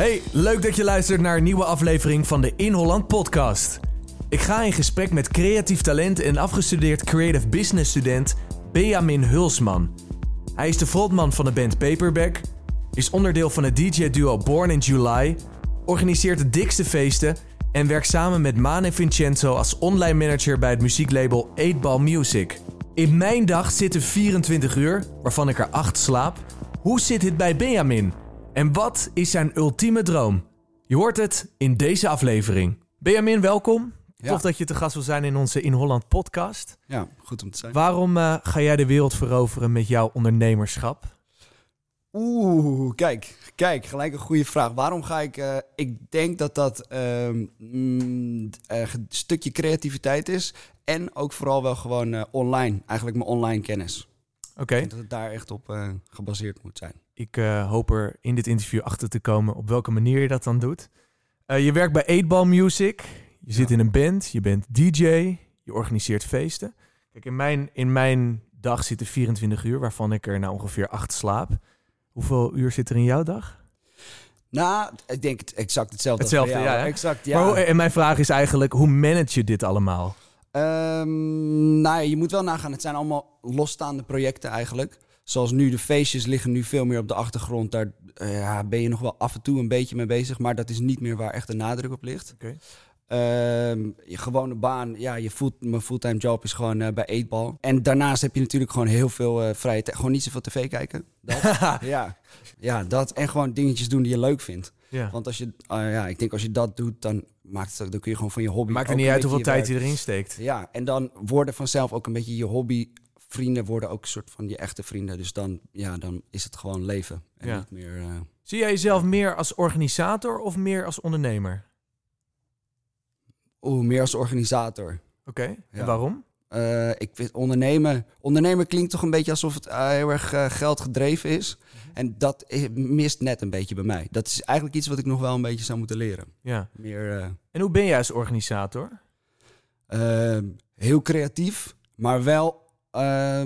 Hey, leuk dat je luistert naar een nieuwe aflevering van de In Holland podcast. Ik ga in gesprek met creatief talent en afgestudeerd creative business student Benjamin Hulsman. Hij is de frontman van de band Paperback, is onderdeel van het DJ-duo Born in July, organiseert de dikste feesten en werkt samen met Maan en Vincenzo als online manager bij het muzieklabel 8 Ball Music. In mijn dag zitten 24 uur, waarvan ik er 8 slaap. Hoe zit dit bij Benjamin? En wat is zijn ultieme droom? Je hoort het in deze aflevering. Benjamin, welkom. Ja. Tof dat je te gast wil zijn in onze In Holland podcast. Ja, goed om te zijn. Waarom eh, ga jij de wereld veroveren met jouw ondernemerschap? Oeh, kijk, kijk, gelijk een goede vraag. Waarom ga ik... eh, ik denk dat dat ehm, mm, eh, een stukje creativiteit is. En ook vooral wel gewoon online. Eigenlijk mijn online kennis. Oké, dat het daar echt op gebaseerd moet zijn. Ik eh, hoop er in dit interview achter te komen op welke manier je dat dan doet. Eh, je werkt bij 8 Ball Music. Je zit in een band. Je bent DJ. Je organiseert feesten. Kijk, in mijn, in mijn dag zitten 24 uur, waarvan ik er nou ongeveer 8 slaap. Hoeveel uur zit er in jouw dag? Nou, ik denk het exact hetzelfde. Hetzelfde, ja? Exact, ja. Maar hoe- en mijn vraag is eigenlijk, hoe manage je dit allemaal? Ehm, nou ja, je moet wel nagaan. Het zijn allemaal losstaande projecten eigenlijk. Zoals nu, de feestjes liggen nu veel meer op de achtergrond. Daar eh, ja, ben je nog wel af en toe een beetje mee bezig. Maar dat is niet meer waar echt de nadruk op ligt. Oké. Ehm, je gewone baan, ja, je full, mijn fulltime job is gewoon eh, bij Eetbal. En daarnaast heb je natuurlijk gewoon heel veel eh, vrije tijd. Gewoon niet zoveel tv kijken. Dat. ja. ja, dat. En gewoon dingetjes doen die je leuk vindt. Ja. Want als je, eh, ja, ik denk als je dat doet, dan, maakt het, dan kun je gewoon van je hobby... Maakt er niet uit hoeveel tijd je erin steekt. Ja, en dan worden vanzelf ook een beetje je hobby. Vrienden worden ook een soort van je echte vrienden. Dus dan, ja, dan is het gewoon leven. En Ja. niet meer. eh, Zie jij jezelf meer als organisator of meer als ondernemer? Oeh, meer als organisator. Oké, en Ja. waarom? Eh, ik vind ondernemen. Ondernemen klinkt toch een beetje alsof het eh, heel erg geld gedreven is. Mhm. En dat mist net een beetje bij mij. Dat is eigenlijk iets wat ik nog wel een beetje zou moeten leren. Ja. Meer En hoe ben jij als organisator? heel creatief, maar wel eh,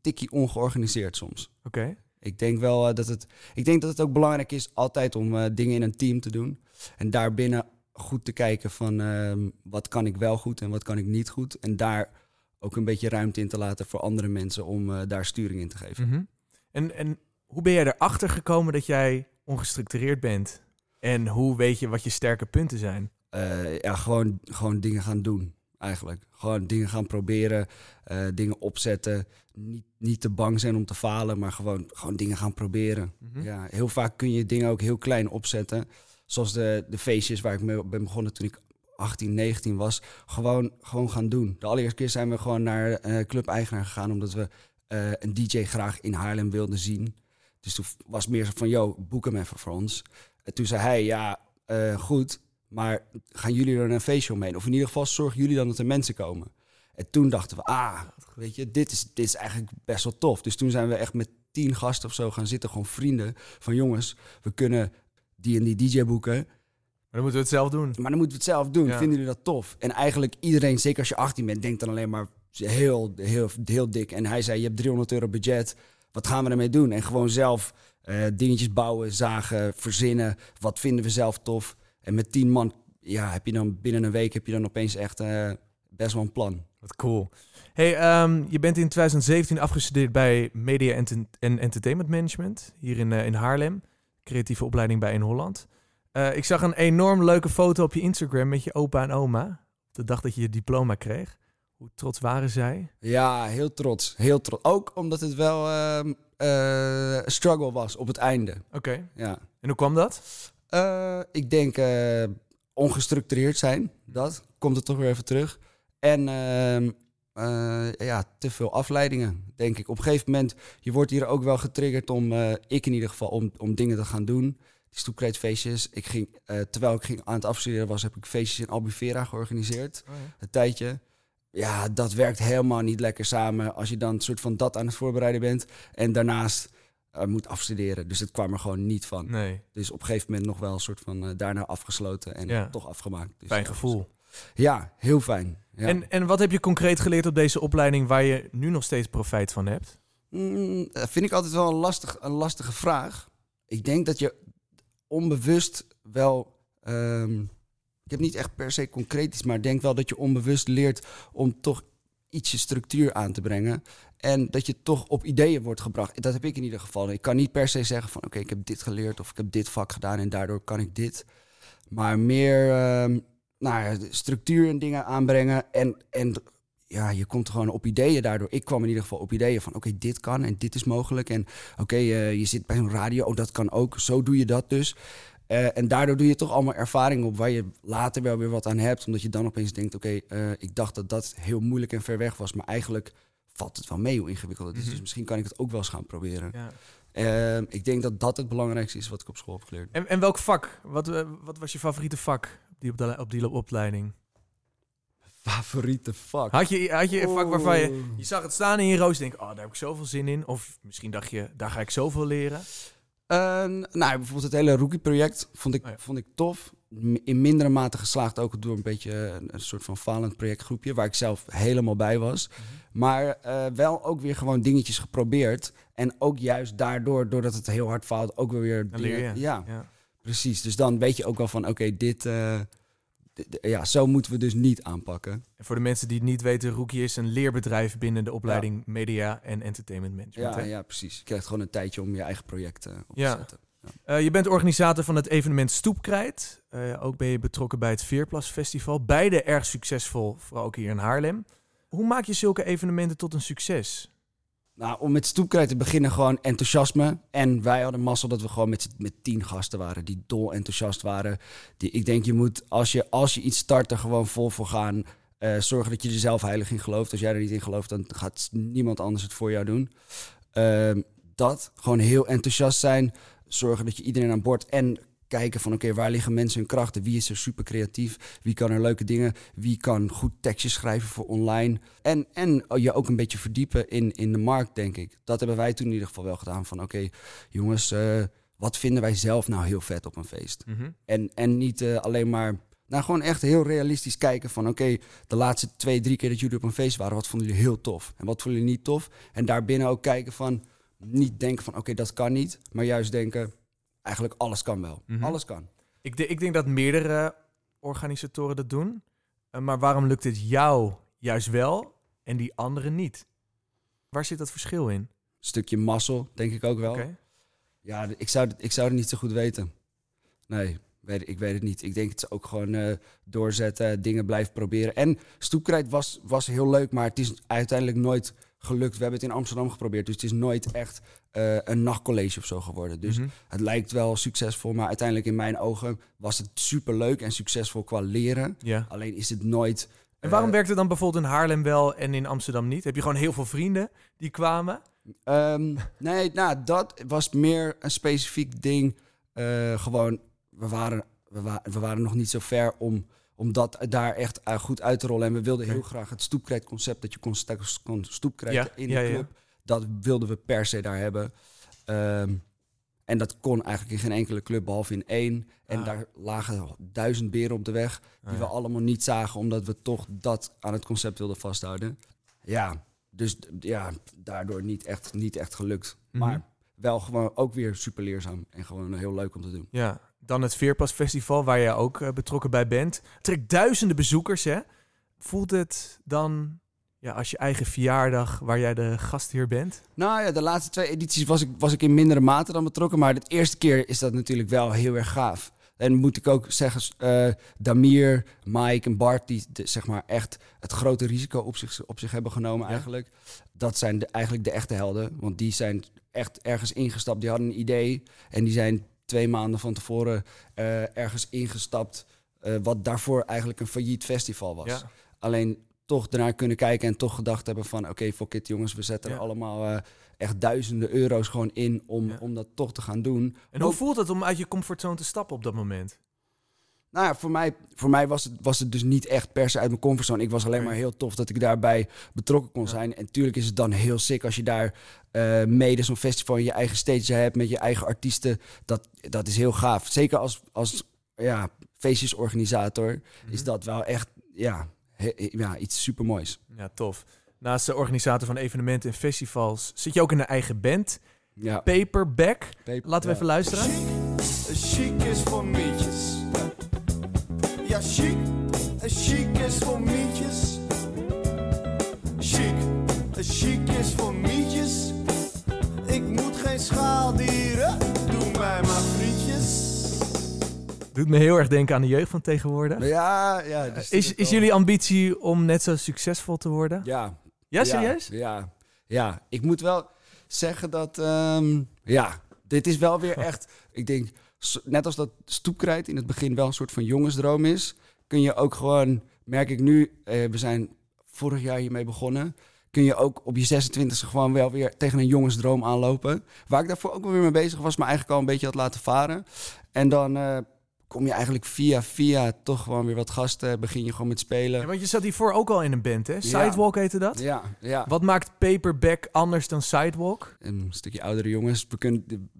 tikkie ongeorganiseerd soms. Oké. Ik denk wel eh, dat het. Ik denk dat het ook belangrijk is altijd om eh, dingen in een team te doen. En daarbinnen goed te kijken van ehm, wat kan ik wel goed en wat kan ik niet goed. En daar ook een beetje ruimte in te laten voor andere mensen om eh, daar sturing in te geven. Mhm. en, en hoe ben jij erachter gekomen dat jij ongestructureerd bent? En hoe weet je wat je sterke punten zijn? Ja, gewoon, gewoon dingen gaan doen. Eigenlijk. Gewoon dingen gaan proberen, eh, dingen opzetten. Niet, niet te bang zijn om te falen, maar gewoon, gewoon dingen gaan proberen. Mhm. Ja, heel vaak kun je dingen ook heel klein opzetten. Zoals de, de feestjes waar ik mee ben begonnen toen ik 18, 19 was. Gewoon, gewoon gaan doen. De allereerste keer zijn we gewoon naar eh Club Eigenaar gegaan... omdat we eh, een DJ graag in Haarlem wilden zien. Dus toen was meer zo van, yo, boek hem even voor ons. En toen zei hij, ja, goed, maar gaan jullie er een feestje omheen? Of in ieder geval zorgen jullie dan dat er mensen komen? En toen dachten we, ah, weet je, dit is, dit is eigenlijk best wel tof. Dus toen zijn we echt met tien gasten of zo gaan zitten, gewoon vrienden. Van jongens, we kunnen die en die DJ boeken. Maar dan moeten we het zelf doen. Maar dan moeten we het zelf doen. Ja. Vinden jullie dat tof? En eigenlijk iedereen, zeker als je 18 bent, denkt dan alleen maar heel, heel, heel dik. En hij zei, je hebt 300 euro budget. Wat gaan we ermee doen? En gewoon zelf eh, dingetjes bouwen, zagen, verzinnen. Wat vinden we zelf tof? En met 10 man, ja, heb je dan binnen een week heb je dan opeens echt eh, best wel een plan. Wat cool. Hey, ehm, je bent in 2017 afgestudeerd bij Media en Entertainment Management hier in, eh, in Haarlem. Creatieve opleiding bij In Holland. Eh, ik zag een enorm leuke foto op je Instagram met je opa en oma. Op de dag dat je je diploma kreeg. Hoe trots waren zij? Ja, heel trots. Heel trots. Ook omdat het wel ehm, eh, een struggle was op het einde. Oké. Ja. En hoe kwam dat? Eh, ik denk eh, ongestructureerd zijn. Dat komt er toch weer even terug. En ehm, eh, ja, te veel afleidingen, denk ik. Op een gegeven moment, je wordt hier ook wel getriggerd om, ik in ieder geval, om, om dingen te gaan doen. Die stoepkreetfeestjes. Ik ging, terwijl ik ging aan het afstuderen was, heb ik feestjes in Albufeira georganiseerd. Een tijdje. Ja, dat werkt helemaal niet lekker samen. Als je dan een soort van dat aan het voorbereiden bent. En daarnaast eh, moet afstuderen. Dus het kwam er gewoon niet van. Nee, Dus op een gegeven moment nog wel een soort van eh, daarna afgesloten en Ja. toch afgemaakt. Dus fijn gevoel. Ja, heel fijn. Ja. En, en wat heb je concreet geleerd op deze opleiding waar je nu nog steeds profijt van hebt? Mm, vind ik altijd wel een, lastig, een lastige vraag. Ik denk dat je onbewust wel. ehm, ik heb niet echt per se concreet iets, maar ik denk wel dat je onbewust leert om toch ietsje structuur aan te brengen. En dat je toch op ideeën wordt gebracht. Dat heb ik in ieder geval. Ik kan niet per se zeggen van oké, ik heb dit geleerd of ik heb dit vak gedaan en daardoor kan ik dit. Maar meer ehm, nou structuur en dingen aanbrengen. En, en ja, je komt gewoon op ideeën daardoor. Ik kwam in ieder geval op ideeën van oké, dit kan en dit is mogelijk. En oké, eh, je zit bij een radio, oh, dat kan ook. Zo doe je dat dus. Eh, en daardoor doe je toch allemaal ervaring op waar je later wel weer wat aan hebt. Omdat je dan opeens denkt, oké, eh, ik dacht dat dat heel moeilijk en ver weg was. Maar eigenlijk valt het wel mee hoe ingewikkeld het is. Mhm. Dus misschien kan ik het ook wel eens gaan proberen. Ja. Ehm, ik denk dat dat het belangrijkste is wat ik op school heb geleerd. En, en welk vak? Wat, eh, wat was je favoriete vak op die, op de, op die opleiding? Favoriete vak? Had je, had je een vak waarvan je... Je zag het staan in je roos en denk, oh, daar heb ik zoveel zin in. Of misschien dacht je, daar ga ik zoveel leren. Eh, nou, bijvoorbeeld het hele rookie-project vond ik, Oh ja. vond ik tof. In mindere mate geslaagd ook door een beetje een, een soort van falend projectgroepje... waar ik zelf helemaal bij was. Mhm. Maar eh, wel ook weer gewoon dingetjes geprobeerd. En ook juist daardoor, doordat het heel hard faalt, ook weer weer dingen-. Ja, Ja. precies. Dus dan weet je ook wel van, oké, dit... eh, dit- ja, zo moeten we dus niet aanpakken. En voor de mensen die het niet weten, Rookie is een leerbedrijf binnen de opleiding Media en Entertainment Management. Ja, hè? ja, precies. Je krijgt gewoon een tijdje om je eigen project eh, op Ja. te zetten. Eh, je bent organisator van het evenement Stoepkrijt. Eh, ook ben je betrokken bij het Veerplas Festival. Beide erg succesvol, vooral ook hier in Haarlem. Hoe maak je zulke evenementen tot een succes? Nou, om met stoepkrijt te beginnen, gewoon enthousiasme. En wij hadden mazzel dat we gewoon met, met tien gasten waren die dol enthousiast waren. Die, ik denk, je moet, als je, als je iets start, er gewoon vol voor gaan. Eh, zorgen dat je er zelf heilig in gelooft. Als jij er niet in gelooft, dan gaat niemand anders het voor jou doen. Ehm, dat, gewoon heel enthousiast zijn. Zorgen dat je iedereen aan boord en kijken van oké, waar liggen mensen hun krachten? Wie is er super creatief? Wie kan er leuke dingen? Wie kan goed tekstjes schrijven voor online? En, en je ook een beetje verdiepen in, in de markt, denk ik. Dat hebben wij toen in ieder geval wel gedaan. Van oké, jongens, eh, wat vinden wij zelf nou heel vet op een feest? Mhm. En, en niet eh, alleen maar... Nou, gewoon echt heel realistisch kijken van... oké, de laatste twee, drie keer dat jullie op een feest waren... wat vonden jullie heel tof? En wat vonden jullie niet tof? En daarbinnen ook kijken van... niet denken van, oké, dat kan niet. Maar juist denken, eigenlijk alles kan wel. Mhm. Alles kan. Ik, de- ik denk dat meerdere organisatoren dat doen. Eh, maar waarom lukt het jou juist wel en die anderen niet? Waar zit dat verschil in? stukje mazzel, denk ik ook wel. Ja, ik zou, ik zou het niet zo goed weten. Nee, weet, ik weet het niet. Ik denk het is ook gewoon eh, doorzetten, dingen blijven proberen. En stoepkrijt was, was heel leuk, maar het is uiteindelijk nooit gelukt. We hebben het in Amsterdam geprobeerd, dus het is nooit echt eh, een nachtcollege of zo geworden. Dus Mhm. het lijkt wel succesvol, maar uiteindelijk in mijn ogen was het super leuk en succesvol qua leren. Ja. Alleen is het nooit. En waarom eh, werkt het dan bijvoorbeeld in Haarlem wel en in Amsterdam niet? Heb je gewoon heel veel vrienden die kwamen? Ehm, nee, nou, dat was meer een specifiek ding. Eh, gewoon, we waren, we, wa- we waren nog niet zo ver om, om dat daar echt eh, goed uit te rollen. En we wilden heel graag het stoepkrijtconcept, dat je kon, kon stoepkrijten Ja, in ja, de ja. club. Dat wilden we per se daar hebben. Ehm, en dat kon eigenlijk in geen enkele club, behalve in één. En Ah. daar lagen duizend beren op de weg, die Ah, we allemaal niet zagen, omdat we toch dat aan het concept wilden vasthouden. Ja, dus ja, daardoor niet echt, niet echt gelukt. Mhm. Maar wel gewoon ook weer super leerzaam en gewoon heel leuk om te doen. Ja, dan het Veerpas Festival, waar je ook eh, betrokken bij bent. Trekt duizenden bezoekers, hè? Voelt het dan, ja, als je eigen verjaardag, waar jij de gastheer bent? Nou ja, de laatste twee edities was ik, was ik in mindere mate dan betrokken. Maar de eerste keer is dat natuurlijk wel heel erg gaaf. En moet ik ook zeggen, eh, Damir, Mike en Bart, die de- zeg maar echt het grote risico op zich, op zich hebben genomen Ja. eigenlijk. Dat zijn de, eigenlijk de echte helden. Want die zijn echt ergens ingestapt. Die hadden een idee en die zijn twee maanden van tevoren eh, ergens ingestapt. eh, wat daarvoor eigenlijk een failliet festival was. Ja. Alleen toch ernaar kunnen kijken en toch gedacht hebben van... oké, fuck it jongens, we zetten Ja. er allemaal eh, echt duizenden euro's gewoon in... Om, Ja. om dat toch te gaan doen. En hoe Ook- voelt het om uit je comfortzone te stappen op dat moment? Nou ja, voor mij, voor mij was, het, was het dus niet echt per se uit mijn comfortzone. Ik was alleen maar heel tof dat ik daarbij betrokken kon Ja. zijn. En tuurlijk is het dan heel sick als je daar eh, mede zo'n festival in je eigen stage hebt... met je eigen artiesten. Dat, dat is heel gaaf. Zeker als, als ja, feestjesorganisator is Mhm. dat wel echt ja, he- ja, iets supermoois. Ja, tof. Naast de organisator van evenementen en festivals zit je ook in een eigen band, Ja. Paperback. Paper- Laten we ja. even luisteren. chic is voor mietjes. Ja, chic, chic is voor mietjes. Chic, chic is voor mietjes. Ik moet geen schaaldieren, doe mij maar frietjes. Doet me heel erg denken aan de jeugd van tegenwoordig. Ja, ja. dus Is, is jullie ambitie om net zo succesvol te worden? Ja. Ja, serieus? Ja, ja, ja. ik moet wel zeggen dat... ehm, ja, dit is wel weer echt... Ik denk, net als dat stoepkrijt in het begin wel een soort van jongensdroom is... kun je ook gewoon, merk ik nu... eh, we zijn vorig jaar hiermee begonnen... kun je ook op je 26e gewoon wel weer tegen een jongensdroom aanlopen. Waar ik daarvoor ook wel weer mee bezig was... maar eigenlijk al een beetje had laten varen. En dan... eh, kom je eigenlijk via via toch gewoon weer wat gasten. Begin je gewoon met spelen. Ja, want je zat hiervoor ook al in een band, hè? Sidewalk heette dat? Ja, ja. Wat maakt Paperback anders dan Sidewalk? een stukje oudere jongens. We kunnen,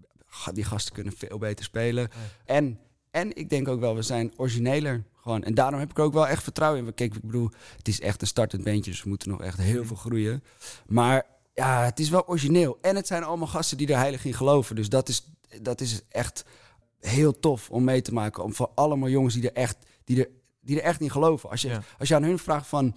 die, gasten kunnen veel beter spelen. En, en ik denk ook wel, we zijn origineler. Gewoon. En daarom heb ik er ook wel echt vertrouwen in. Kijk, ik bedoel, het is echt een startend bandje, dus we moeten nog echt heel veel groeien. Maar ja, het is wel origineel. En het zijn allemaal gasten die er heilig in geloven. Dus dat is, dat is echt heel tof om mee te maken. Om voor allemaal jongens die er echt, die er, die er echt in geloven. Als je, Ja. als je aan hun vraagt van,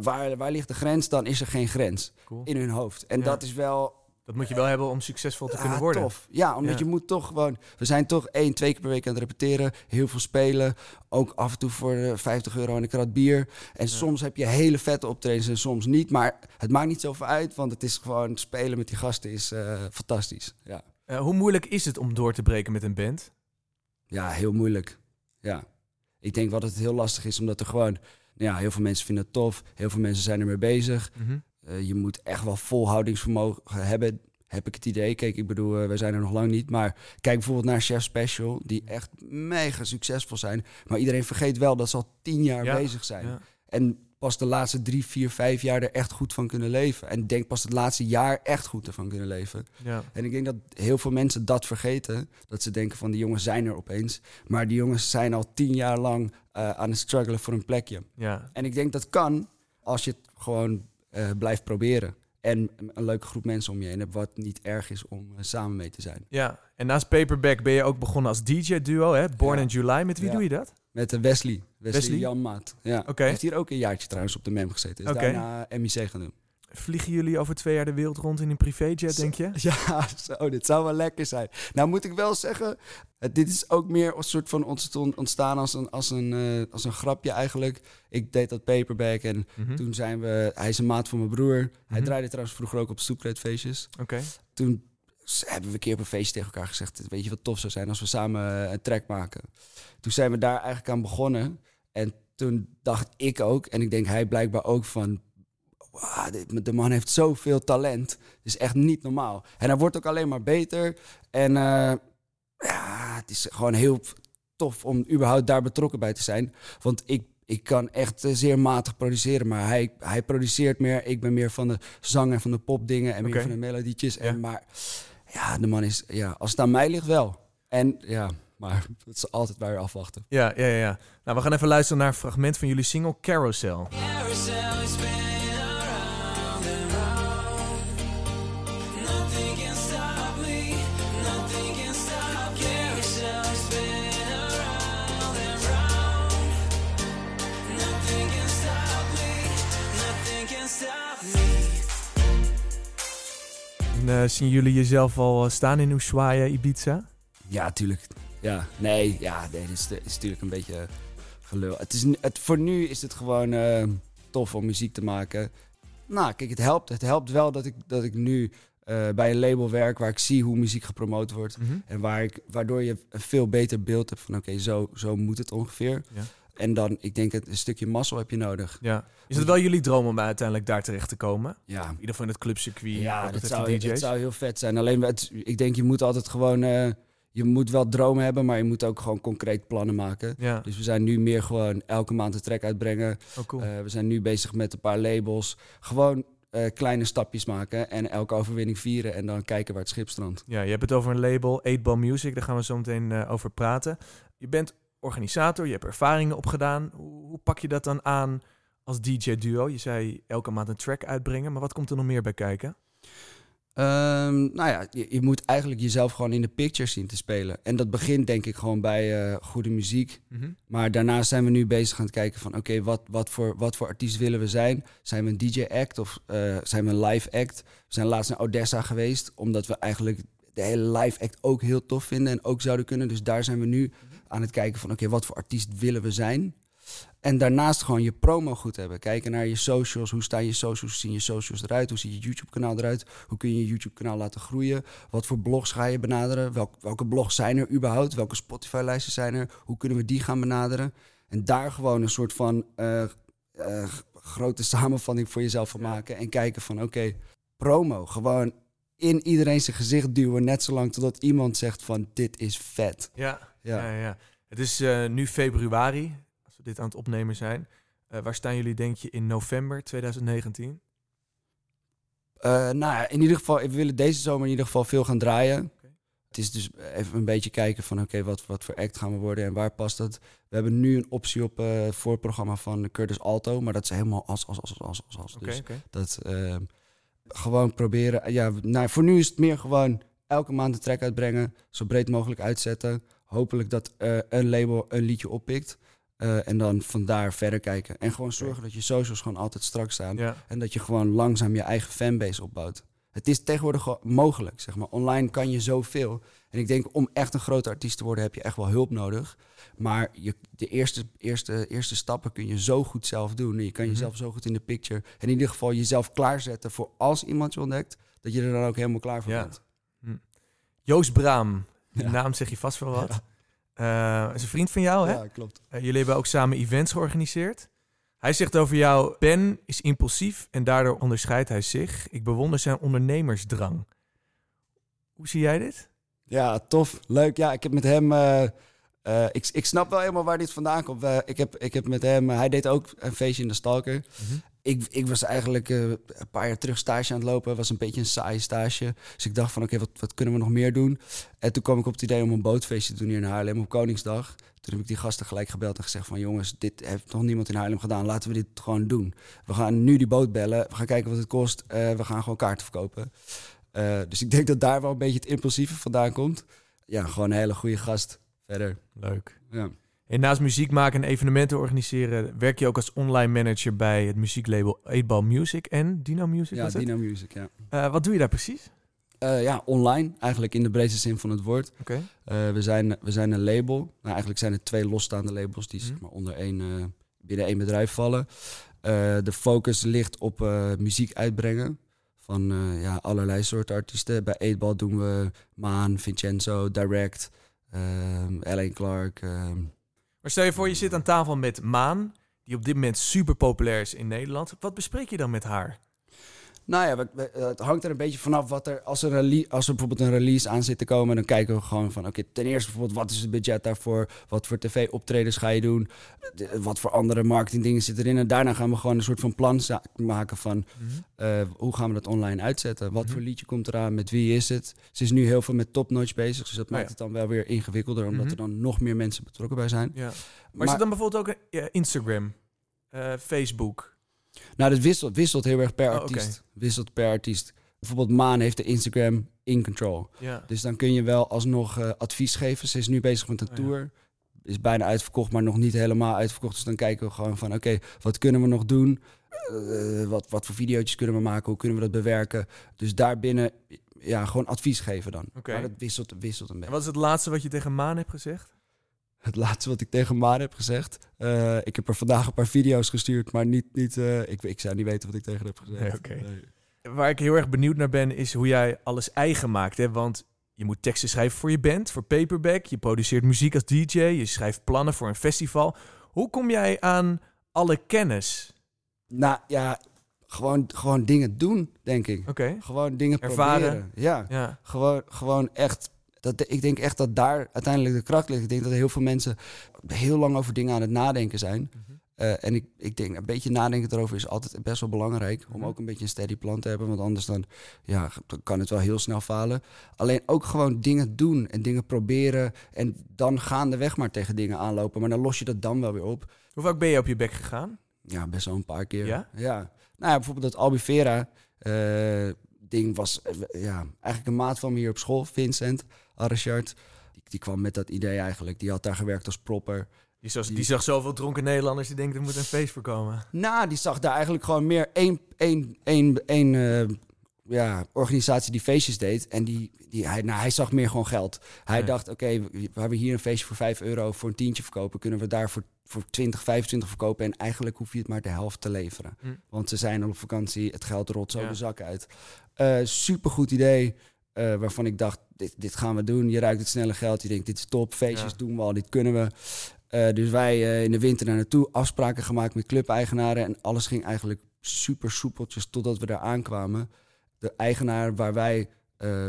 waar, waar ligt de grens? Dan is er geen grens Cool. in hun hoofd. En Ja. dat is wel Dat moet je wel hebben om succesvol te kunnen ja, worden. Tof. Ja, omdat Ja. je moet toch gewoon... We zijn toch één, twee keer per week aan het repeteren. Heel veel spelen. Ook af en toe voor eh, 50 euro en een krat bier. En soms heb je hele vette optredens en soms niet. Maar het maakt niet zoveel uit, want het is gewoon... Spelen met die gasten is eh, fantastisch. Ja. Eh, hoe moeilijk is het om door te breken met een band? ja, heel moeilijk. Ja. Ik denk wel dat het heel lastig is, omdat er gewoon... Ja, heel veel mensen vinden het tof. Heel veel mensen zijn ermee bezig. Mhm. Eh, je moet echt wel volhoudingsvermogen hebben, heb ik het idee. Kijk, ik bedoel, eh, wij zijn er nog lang niet. Maar kijk bijvoorbeeld naar Chef Special, die echt mega succesvol zijn. Maar iedereen vergeet wel dat ze al tien jaar Ja, bezig zijn. Ja. En pas de laatste drie, vier, vijf jaar er echt goed van kunnen leven. En denk pas het laatste jaar echt goed ervan kunnen leven. Ja. En ik denk dat heel veel mensen dat vergeten. Dat ze denken van die jongens zijn er opeens. Maar die jongens zijn al tien jaar lang eh, aan het struggelen voor een plekje. Ja. En ik denk dat kan als je het gewoon eh, blijft proberen. En een leuke groep mensen om je heen hebt, wat niet erg is om eh, samen mee te zijn. ja. En naast Paperback ben je ook begonnen als DJ-duo, hè? Born Ja. in July. Met wie Ja. doe je dat? Met de Wesley. Wesley, Wesley? Janmaat. Ja. Oké. Heeft hier ook een jaartje trouwens op de mem gezeten. Is Oké. daarna MIC gaan doen. Vliegen jullie over twee jaar de wereld rond in een privéjet, denk je? Ja, zo, dit zou wel lekker zijn. Nou moet ik wel zeggen, eh, dit is ook meer een soort van ontstaan als een, als, een, eh, als een grapje eigenlijk. Ik deed dat paperback en Mhm. toen zijn we... Hij is een maat van mijn broer. Hij Mhm. draaide trouwens vroeger ook op stoepredfeestjes. Oké. toen hebben we een keer op een feestje tegen elkaar gezegd... weet je wat tof zou zijn als we samen een track maken. Toen zijn we daar eigenlijk aan begonnen. En toen dacht ik ook, en ik denk hij blijkbaar ook van... "Wauw, dit- de man heeft zoveel talent. Het is echt niet normaal. En hij wordt ook alleen maar beter. En eh, ja, het is gewoon heel tof om überhaupt daar betrokken bij te zijn. Want ik, ik kan echt eh, zeer matig produceren. Maar hij, hij produceert meer. Ik ben meer van de zang en van de popdingen. En meer van de melodietjes. Ja. En, maar ja, de man is... Ja, als het aan mij ligt wel. En ja, maar het is altijd waar afwachten. Ja, ja, ja, ja. Nou, we gaan even luisteren naar een fragment van jullie single Carousel. Carousel En, eh, zien jullie jezelf al eh, staan in Ushuaia, Ibiza? Ja, tuurlijk. Ja, nee, ja, nee, dit is, dit is natuurlijk een beetje gelul. Het is, het, voor nu is het gewoon eh, tof om muziek te maken. Nou, kijk, het helpt. Het helpt wel dat ik, dat ik nu bij een label werk waar ik zie hoe muziek gepromoot wordt. Mhm. En waar ik, waardoor je een veel beter beeld hebt van oké, zo, zo moet het ongeveer. Ja. En dan, ik denk, het, een stukje mazzel heb je nodig. Ja. Is het wel jullie droom om uiteindelijk daar terecht te komen? Ja, In ieder geval in het clubcircuit. ja dat, zou, dat zou heel vet zijn. Alleen, het, ik denk, je moet altijd gewoon... eh, je moet wel dromen hebben, maar je moet ook gewoon concreet plannen maken. Ja, Dus we zijn nu meer gewoon elke maand een track uitbrengen. oh cool. Eh, we zijn nu bezig met een paar labels. Gewoon eh, kleine stapjes maken en elke overwinning vieren en dan kijken waar het schip strandt. Ja, je hebt het over een label, 8 Ball Music. Daar gaan we zo meteen over praten. Je bent organisator, je hebt ervaringen opgedaan. Hoe, hoe pak je dat dan aan als DJ-duo? Je zei elke maand een track uitbrengen, maar wat komt er nog meer bij kijken? Ehm, nou ja, je, je moet eigenlijk jezelf gewoon in de picture zien te spelen. En dat begint denk ik gewoon bij eh, goede muziek. Mhm. Maar daarnaast zijn we nu bezig aan het kijken van... oké, wat, wat, voor, wat voor artiest willen we zijn? Zijn we een DJ-act of eh, zijn we een live-act? We zijn laatst naar Odessa geweest... omdat we eigenlijk de hele live-act ook heel tof vinden... en ook zouden kunnen. Dus daar zijn we nu aan het kijken van... oké, wat voor artiest willen we zijn? En daarnaast gewoon je promo goed hebben. Kijken naar je socials. Hoe staan je socials? Hoe zien je socials eruit? Hoe ziet je YouTube-kanaal eruit? Hoe kun je je YouTube-kanaal laten groeien? Wat voor blogs ga je benaderen? Welk, welke blogs zijn er überhaupt? Welke Spotify-lijsten zijn er? Hoe kunnen we die gaan benaderen? En daar gewoon een soort van eh, eh, grote samenvatting voor jezelf van maken. En kijken van oké, promo. Gewoon in iedereen zijn gezicht duwen. Net zolang totdat iemand zegt van dit is vet. Ja, Ja. ja. ja, Het is eh, nu februari, als we dit aan het opnemen zijn. Eh, waar staan jullie, denk je, in november 2019? Eh, nou ja, in ieder geval, we willen deze zomer in ieder geval veel gaan draaien. Het is dus even een beetje kijken van oké, wat, wat voor act gaan we worden en waar past dat. We hebben nu een optie op eh, het voorprogramma van Curtis Alto, maar dat is helemaal als, als, als, als, als, als. Dus dat eh, gewoon proberen. Ja, nou, voor nu is het meer gewoon elke maand een track uitbrengen, zo breed mogelijk uitzetten. Hopelijk dat eh, een label een liedje oppikt. eh, en dan vandaar verder kijken. En gewoon zorgen dat je socials gewoon altijd strak staan. Ja. En dat je gewoon langzaam je eigen fanbase opbouwt. Het is tegenwoordig mogelijk, zeg maar. Online kan je zoveel. En ik denk, om echt een grote artiest te worden, heb je echt wel hulp nodig. Maar je, de eerste, eerste, eerste stappen kun je zo goed zelf doen. En je kan Mhm. jezelf zo goed in de picture. En in ieder geval jezelf klaarzetten voor als iemand je ontdekt, dat je er dan ook helemaal klaar voor Ja. bent. Joost Braam, Ja. naam zeg je vast wel wat. Eh, is een vriend van jou, hè? Ja, klopt. Eh, jullie hebben ook samen events georganiseerd. Hij zegt over jou, Ben is impulsief en daardoor onderscheidt hij zich. Ik bewonder zijn ondernemersdrang. Hoe zie jij dit? Ja, tof. Leuk. Ja, ik heb met hem. eh, eh, ik, ik snap wel helemaal waar dit vandaan komt. Ik, heb, ik heb met hem. hij deed ook een feestje in de Stalker. Ik, ik was eigenlijk eh, een paar jaar terug stage aan het lopen. was een beetje een saai stage. Dus ik dacht van oké, wat, wat kunnen we nog meer doen? En toen kwam ik op het idee om een bootfeestje te doen hier in Haarlem op Koningsdag. Toen heb ik die gasten gelijk gebeld en gezegd van jongens, dit heeft nog niemand in Haarlem gedaan. Laten we dit gewoon doen. We gaan nu die boot bellen. We gaan kijken wat het kost. Eh, we gaan gewoon kaarten verkopen. Dus ik denk dat daar wel een beetje het impulsieve vandaan komt. Ja, gewoon een hele goede gast. Verder. Leuk. Ja. En naast muziek maken en evenementen organiseren, werk je ook als online manager bij het muzieklabel 8 Music en Dino Music. Ja, het? Dino Music, ja. Eh, wat doe je daar precies? Eh, ja, online, eigenlijk in de breedste zin van het woord. Oké. Eh, we, zijn, we zijn een label. Nou, eigenlijk zijn er twee losstaande labels die zeg Mhm. maar, onder één, binnen één bedrijf vallen. De focus ligt op muziek uitbrengen van ja, allerlei soorten artiesten. Bij 8 doen we Maan, Vincenzo, Direct, ehm Alain Clark. ehm. Maar stel je voor, je zit aan tafel met Maan, die op dit moment super populair is in Nederland. Wat bespreek je dan met haar? Nou ja, we- we- eh, het hangt er een beetje vanaf wat er als er, als er bijvoorbeeld een release aan zit te komen, dan kijken we gewoon van oké, ten eerste bijvoorbeeld wat is het budget daarvoor? Wat voor tv-optredens ga je doen? De- wat voor andere marketingdingen zitten erin? En daarna gaan we gewoon een soort van plan maken van eh, hoe gaan we dat online uitzetten? Wat Mhm. voor liedje komt eraan? Met wie is het? Ze is nu heel veel met topnotch bezig, dus dat maakt ja. het dan wel weer ingewikkelder, omdat Mhm. er dan nog meer mensen betrokken bij zijn. Ja. Maar, is het dan bijvoorbeeld ook een, ja, Instagram, eh, Facebook? Nou, dat wisselt, wisselt heel erg per Oh, artiest. Wisselt per artiest. Bijvoorbeeld Maan heeft de Instagram in control. Ja. Dus dan kun je wel alsnog eh, advies geven. Ze is nu bezig met een Oh ja. tour. Is bijna uitverkocht, maar nog niet helemaal uitverkocht. Dus dan kijken we gewoon van, oké, wat kunnen we nog doen? Eh, wat, wat voor video's kunnen we maken? Hoe kunnen we dat bewerken? Dus daarbinnen, ja, gewoon advies geven dan. Maar dat wisselt, wisselt een En beetje. wat is het laatste wat je tegen Maan hebt gezegd? Het laatste wat ik tegen Maan heb gezegd. eh, ik heb er vandaag een paar video's gestuurd, maar niet, niet, eh, ik, ik zou niet weten wat ik tegen haar heb gezegd. Nee, oké. Nee. Waar ik heel erg benieuwd naar ben, is hoe jij alles eigen maakt. Hè? Want je moet teksten schrijven voor je band, voor Paperback. Je produceert muziek als DJ. Je schrijft plannen voor een festival. Hoe kom jij aan alle kennis? Nou ja, gewoon, gewoon dingen doen, denk ik. Oké. Gewoon dingen Ervaren. proberen. Ja, Ja. gewoon, gewoon echt. Dat, ik denk echt dat daar uiteindelijk de kracht ligt. Ik denk dat heel veel mensen heel lang over dingen aan het nadenken zijn. Eh, en ik, ik denk, een beetje nadenken erover is altijd best wel belangrijk. Om Mhm. ook een beetje een steady plan te hebben. Want anders dan, ja, dan kan het wel heel snel falen. Alleen ook gewoon dingen doen en dingen proberen. En dan gaandeweg maar tegen dingen aanlopen. Maar dan los je dat dan wel weer op. Hoe vaak ben je op je bek gegaan? Ja, best wel een paar keer. Ja? Nou ja, bijvoorbeeld dat Albufera. eh ding was eh, ja, eigenlijk een maat van me hier op school, Vincent Arrechard. Die, die kwam met dat idee eigenlijk. Die had daar gewerkt als propper. Die zag, die zag zoveel dronken Nederlanders die denken er moet een feest voor komen. Nou, die zag daar eigenlijk gewoon meer één, één, één, één eh, ja, organisatie die feestjes deed. En die, die, hij, nou, hij zag meer gewoon geld. Hij dacht, oké, we we hebben hier een feestje voor 5 euro voor een tientje verkopen. Kunnen we daar voor, voor 20, 25 verkopen? En eigenlijk hoef je het maar de helft te leveren. Hm. Want ze zijn al op vakantie, het geld rolt zo Ja. de zak uit. Eh supergoed idee, eh, waarvan ik dacht, dit, dit gaan we doen. Je ruikt het snelle geld, je denkt, dit is top. Feestjes Ja. doen we al, dit kunnen we. Eh, dus wij eh, in de winter daar naartoe, afspraken gemaakt met clubeigenaren. En alles ging eigenlijk super soepeltjes totdat we daar aankwamen. De eigenaar waar wij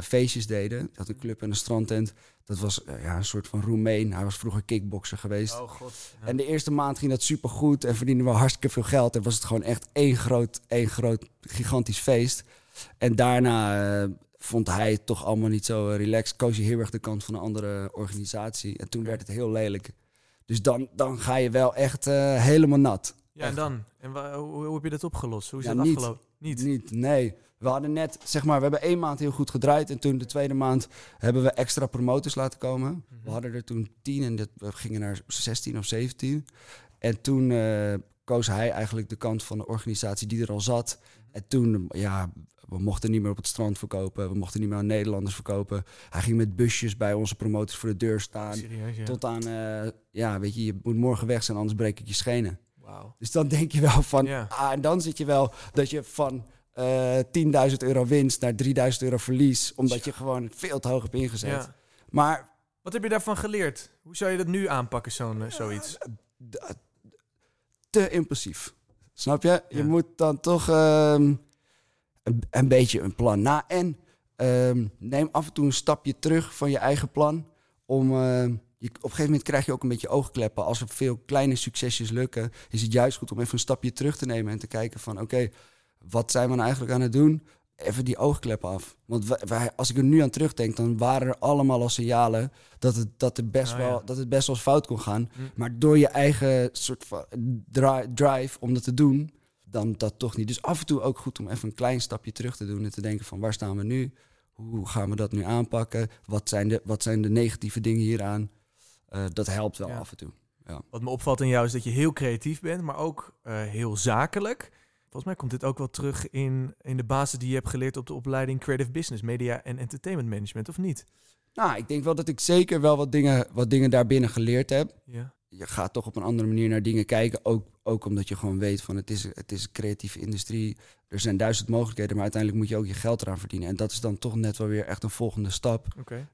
feestjes deden, had een club en een strandtent. Dat was ja, een soort van Roemeen. Hij was vroeger kickbokser geweest. Oh god. Ja. En de eerste maand ging dat super goed en verdienden we hartstikke veel geld. En was het gewoon echt één groot, één groot gigantisch feest. En daarna vond hij het toch allemaal niet zo relaxed. Koos hij heel erg de kant van een andere organisatie. En toen werd het heel lelijk. Dus dan, dan ga je wel echt eh, helemaal nat. ja, en dan? En hoe, hoe heb je dat opgelost? Hoe is Ja, dat niet. afgelopen? Niet. Niet, nee. We hadden net, zeg maar, we hebben één maand heel goed gedraaid. En toen de tweede maand hebben we extra promotors laten komen. We hadden er toen tien en dit, we gingen naar 16 of 17. En toen eh, koos hij eigenlijk de kant van de organisatie die er al zat. En toen, ja, we mochten niet meer op het strand verkopen. We mochten niet meer aan Nederlanders verkopen. Hij ging met busjes bij onze promotors voor de deur staan. Serieus, ja. Tot aan, eh, ja, weet je, je moet morgen weg zijn, anders breek ik je schenen. Dus dan denk je wel van, ah, en dan zit je wel dat je van eh 10.000 euro winst naar 3000 euro verlies, omdat je gewoon veel te hoog hebt ingezet. Ja. Maar Wat heb je daarvan geleerd? Hoe zou je dat nu aanpakken, zo'n, eh, zoiets? te impulsief. Snap je? Je moet dan toch ehm, een, een beetje een plan na. En ehm, neem af en toe een stapje terug van je eigen plan. Om, ehm, je, op een gegeven moment krijg je ook een beetje oogkleppen. Als er veel kleine succesjes lukken, is het juist goed om even een stapje terug te nemen en te kijken van oké, wat zijn we nou eigenlijk aan het doen? Even die oogkleppen af. Want wij, wij- als ik er nu aan terugdenk, dan waren er allemaal al signalen dat het, dat er best, Oh, wel, ja. dat het best wel eens fout kon gaan. Hm. Maar door je eigen soort van dri- drive om dat te doen, dan dat toch niet. Dus af en toe ook goed om even een klein stapje terug te doen en te denken van waar staan we nu? Hoe gaan we dat nu aanpakken? Wat zijn de, wat zijn de negatieve dingen hieraan? Eh, dat helpt wel Ja. af en toe. Wat me opvalt in jou is dat je heel creatief bent, maar ook eh, heel zakelijk. Volgens mij komt dit ook wel terug in, in de basis die je hebt geleerd op de opleiding Creative Business, Media en Entertainment Management, of niet? Nou, ik denk wel dat ik zeker wel wat dingen, wat dingen daarbinnen geleerd heb. Ja. Je gaat toch op een andere manier naar dingen kijken. Ook, ook omdat je gewoon weet van het is, het is een creatieve industrie. Er zijn duizend mogelijkheden, maar uiteindelijk moet je ook je geld eraan verdienen. En dat is dan toch net wel weer echt een volgende stap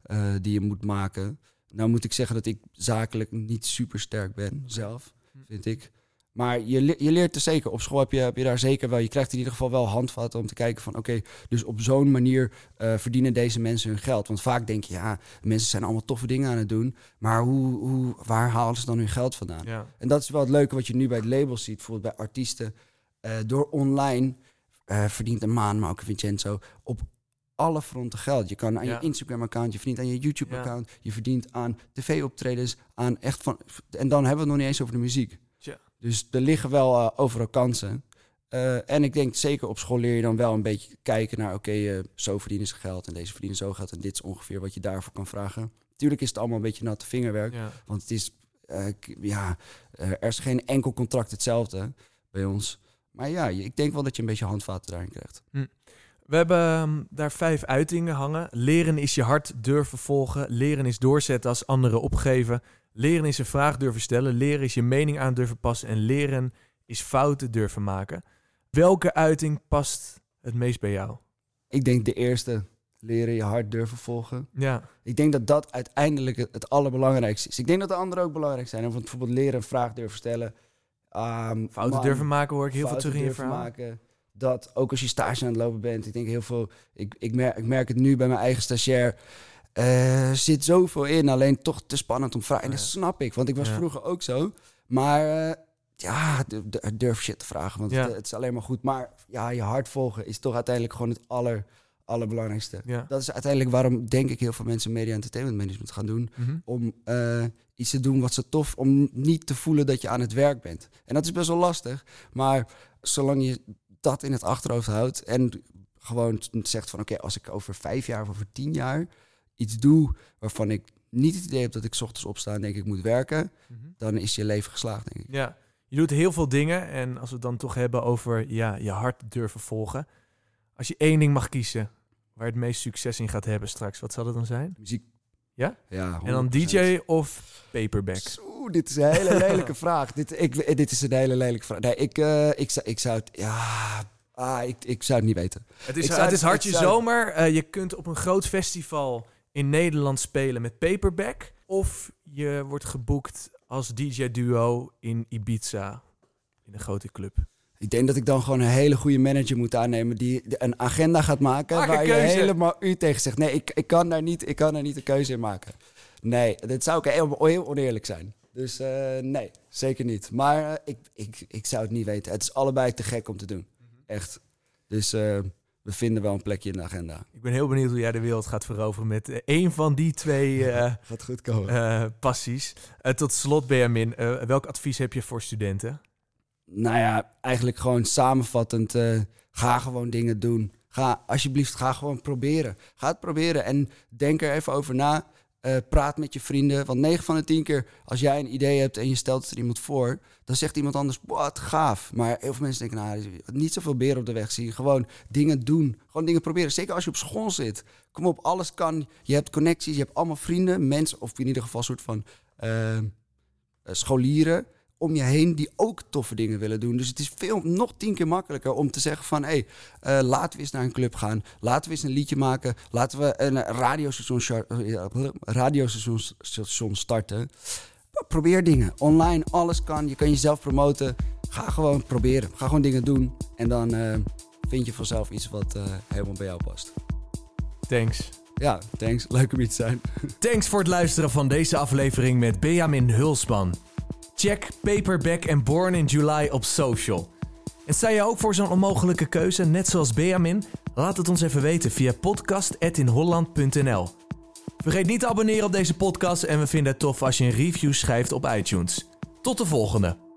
eh, die je moet maken. Nou moet ik zeggen dat ik zakelijk niet super sterk ben zelf, vind ik. Maar je, je leert er zeker. Op school heb je, heb je daar zeker wel. Je krijgt in ieder geval wel handvatten om te kijken van oké, dus op zo'n manier eh, verdienen deze mensen hun geld. Want vaak denk je, ja, mensen zijn allemaal toffe dingen aan het doen. Maar hoe, hoe, waar halen ze dan hun geld vandaan? Ja. En dat is wel het leuke wat je nu bij het label ziet. Bijvoorbeeld bij artiesten. Eh, door online eh, verdient een Maan, maar ook Vincenzo... op alle fronten geld. Je kan aan Ja. je Instagram-account, je verdient aan je YouTube-account... je verdient aan tv-optredens, aan echt van... En dan hebben we het nog niet eens over de muziek. Dus er liggen wel eh, overal kansen. Eh, en ik denk zeker op school leer je dan wel een beetje kijken naar... oké, eh, zo verdienen ze geld en deze verdienen zo geld... en dit is ongeveer wat je daarvoor kan vragen. Tuurlijk is het allemaal een beetje natte vingerwerk... ja. want het is, ja, er is geen enkel contract hetzelfde bij ons. Maar ja, ik denk wel dat je een beetje handvaten daarin krijgt. We hebben ehm, daar vijf uitingen hangen. Leren is je hart durven volgen. Leren is doorzetten als anderen opgeven. Leren is een vraag durven stellen. Leren is je mening aan durven passen. En leren is fouten durven maken. Welke uiting past het meest bij jou? Ik denk de eerste, leren je hart durven volgen. Ja, Ik denk dat dat uiteindelijk het, het allerbelangrijkste is. Ik denk dat de anderen ook belangrijk zijn. Want bijvoorbeeld leren een vraag durven stellen. Ehm, fouten man, durven maken hoor ik heel veel terug in je verhaal. maken. Dat ook als je stage aan het lopen bent. Ik denk heel veel. Ik, ik, merk, ik merk het nu bij mijn eigen stagiair. Eh zit zoveel in. Alleen toch te spannend om vragen. En dat snap ik. Want ik was vroeger ook zo. Maar eh, ja, durf shit te vragen. Want het, het is alleen maar goed. Maar ja, je hart volgen is toch uiteindelijk gewoon het aller, allerbelangrijkste. Ja. Dat is uiteindelijk waarom denk ik heel veel mensen media entertainment management gaan doen Mhm. om eh, iets te doen wat ze tof, om niet te voelen dat je aan het werk bent. En dat is best wel lastig, maar zolang je dat in het achterhoofd houdt en gewoon zegt van oké, als ik over vijf jaar of over tien jaar iets doe waarvan ik niet het idee heb dat ik 's ochtends opsta en denk ik moet werken, dan is je leven geslaagd, denk ik. Ja, je doet heel veel dingen. En als we het dan toch hebben over ja, je hart durven volgen. Als je één ding mag kiezen waar je het meest succes in gaat hebben straks, wat zal het dan zijn? Muziek. Ja? Ja. En dan 100%. DJ of paperback? Oeh, dit is een hele lelijke vraag. Dit, ik, dit is een hele lelijke vraag. Nee, ik, eh, ik, zou, ik zou het... Ja, ah, ik, ik zou het niet weten. Het is, Ik zou- het is hartje zou- zomer. Eh, je kunt op een groot festival in Nederland spelen met paperback. Of je wordt geboekt als DJ-duo in Ibiza. In een grote club. Ik denk dat ik dan gewoon een hele goede manager moet aannemen... die een agenda gaat maken Maak waar je keuze. helemaal u tegen zegt. Nee, ik, ik, kan daar niet, ik kan daar niet een keuze in maken. Nee, dat zou ook heel, heel oneerlijk zijn. Dus eh, nee, zeker niet. Maar eh, ik, ik, ik zou het niet weten. Het is allebei te gek om te doen. Echt. Dus eh, we vinden wel een plekje in de agenda. Ik ben heel benieuwd hoe jij de wereld gaat veroveren met eh, één van die twee eh, Gaat goed komen. eh, passies. Eh, tot slot, Benjamin, eh, welk advies heb je voor studenten? Nou ja, eigenlijk gewoon samenvattend. eh, ga gewoon dingen doen. Ga alsjeblieft, ga gewoon proberen. Ga het proberen en denk er even over na. Eh, praat met je vrienden. Want 9 van de 10 keer, als jij een idee hebt en je stelt het er iemand voor, dan zegt iemand anders, wat gaaf. Maar heel veel mensen denken, nou, niet zoveel beren op de weg zien. Gewoon dingen doen. Gewoon dingen proberen. Zeker als je op school zit. Kom op, alles kan. Je hebt connecties, je hebt allemaal vrienden, mensen, of in ieder geval soort van eh, eh, scholieren om je heen die ook toffe dingen willen doen. Dus het is veel, nog tien keer makkelijker om te zeggen van... hé, hey, eh, laten we eens naar een club gaan. Laten we eens een liedje maken. Laten we een radiostation, eh, radiostation station starten. Probeer dingen. Online, alles kan. Je kan jezelf promoten. Ga gewoon proberen. Ga gewoon dingen doen. En dan eh, vind je vanzelf iets wat eh, helemaal bij jou past. Thanks. Ja, thanks. Leuk om hier te zijn. Thanks voor het luisteren van deze aflevering met Benjamin Hulsman. Check Paperback en Born in July op social. En sta je ook voor zo'n onmogelijke keuze, net zoals Benjamin? Laat het ons even weten via podcast.inholland.nl. Vergeet niet te abonneren op deze podcast en we vinden het tof als je een review schrijft op iTunes. Tot de volgende!